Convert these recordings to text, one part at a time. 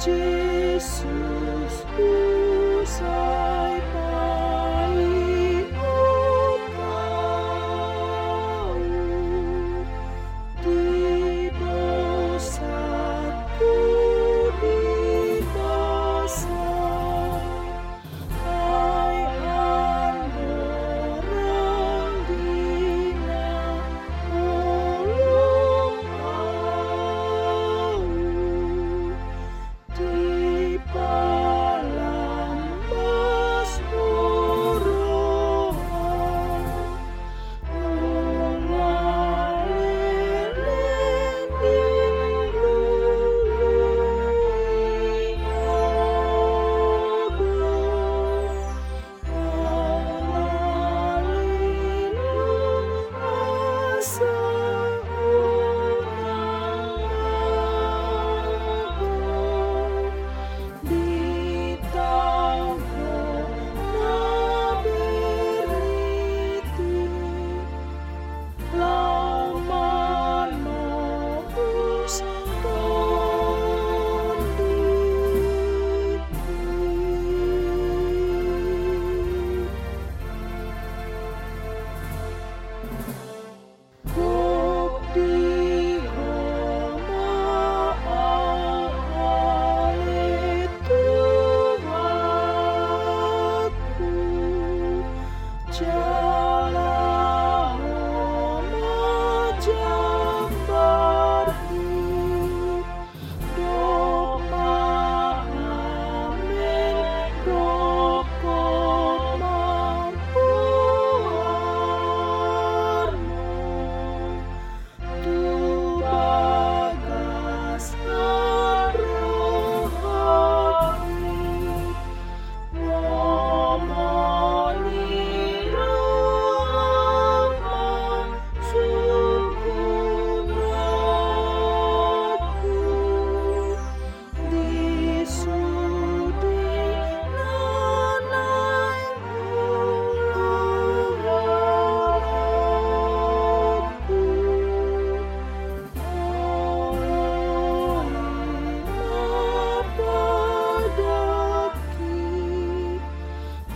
街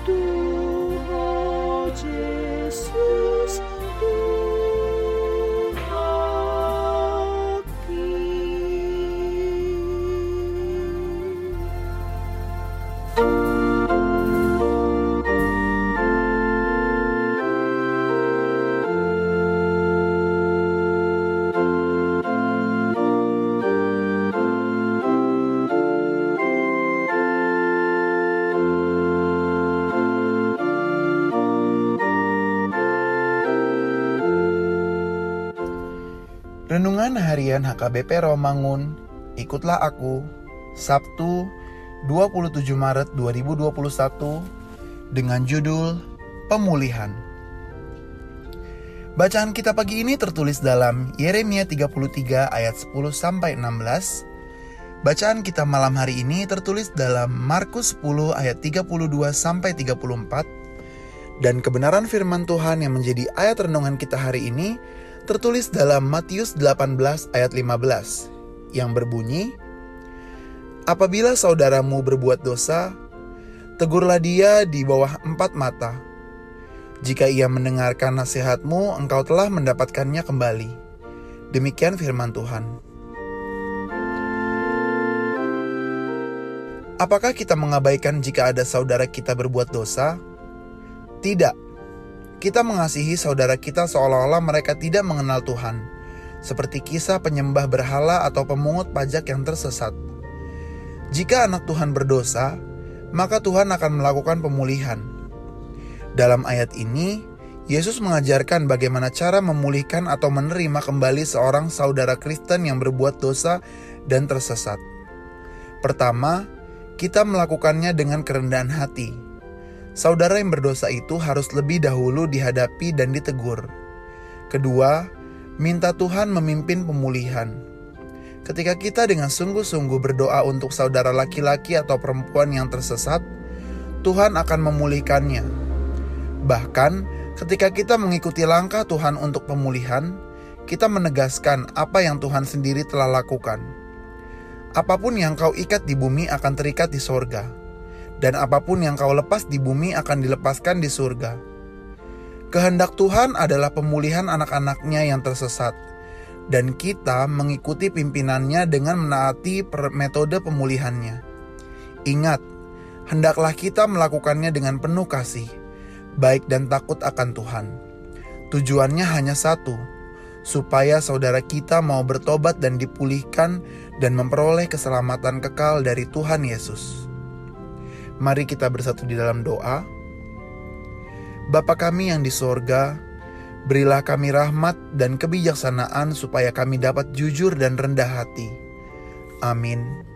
do Renungan Harian HKBP Romangun, ikutlah aku, Sabtu 27 Maret 2021 dengan judul Pemulihan. Bacaan kita pagi ini tertulis dalam Yeremia 33 ayat 10 sampai 16. Bacaan kita malam hari ini tertulis dalam Markus 10 ayat 32 sampai 34 dan kebenaran firman Tuhan yang menjadi ayat renungan kita hari ini tertulis dalam Matius 18 ayat 15 yang berbunyi Apabila saudaramu berbuat dosa tegurlah dia di bawah empat mata jika ia mendengarkan nasihatmu engkau telah mendapatkannya kembali demikian firman Tuhan Apakah kita mengabaikan jika ada saudara kita berbuat dosa? Tidak. Kita mengasihi saudara kita seolah-olah mereka tidak mengenal Tuhan, seperti kisah penyembah berhala atau pemungut pajak yang tersesat. Jika anak Tuhan berdosa, maka Tuhan akan melakukan pemulihan. Dalam ayat ini, Yesus mengajarkan bagaimana cara memulihkan atau menerima kembali seorang saudara Kristen yang berbuat dosa dan tersesat. Pertama, kita melakukannya dengan kerendahan hati. Saudara yang berdosa itu harus lebih dahulu dihadapi dan ditegur. Kedua, minta Tuhan memimpin pemulihan. Ketika kita dengan sungguh-sungguh berdoa untuk saudara laki-laki atau perempuan yang tersesat, Tuhan akan memulihkannya. Bahkan, ketika kita mengikuti langkah Tuhan untuk pemulihan, kita menegaskan apa yang Tuhan sendiri telah lakukan. Apa pun yang kau ikat di bumi akan terikat di sorga, dan apa pun yang kau lepas di bumi akan dilepaskan di surga. Kehendak Tuhan adalah pemulihan anak-anaknya yang tersesat, dan kita mengikuti pimpinannya dengan menaati metode pemulihannya. Ingat, hendaklah kita melakukannya dengan penuh kasih, baik dan takut akan Tuhan. Tujuannya hanya satu, supaya saudara kita mau bertobat dan dipulihkan dan memperoleh keselamatan kekal dari Tuhan Yesus. Mari kita bersatu di dalam doa. Bapa kami yang di sorga, berilah kami rahmat dan kebijaksanaan supaya kami dapat jujur dan rendah hati. Amin.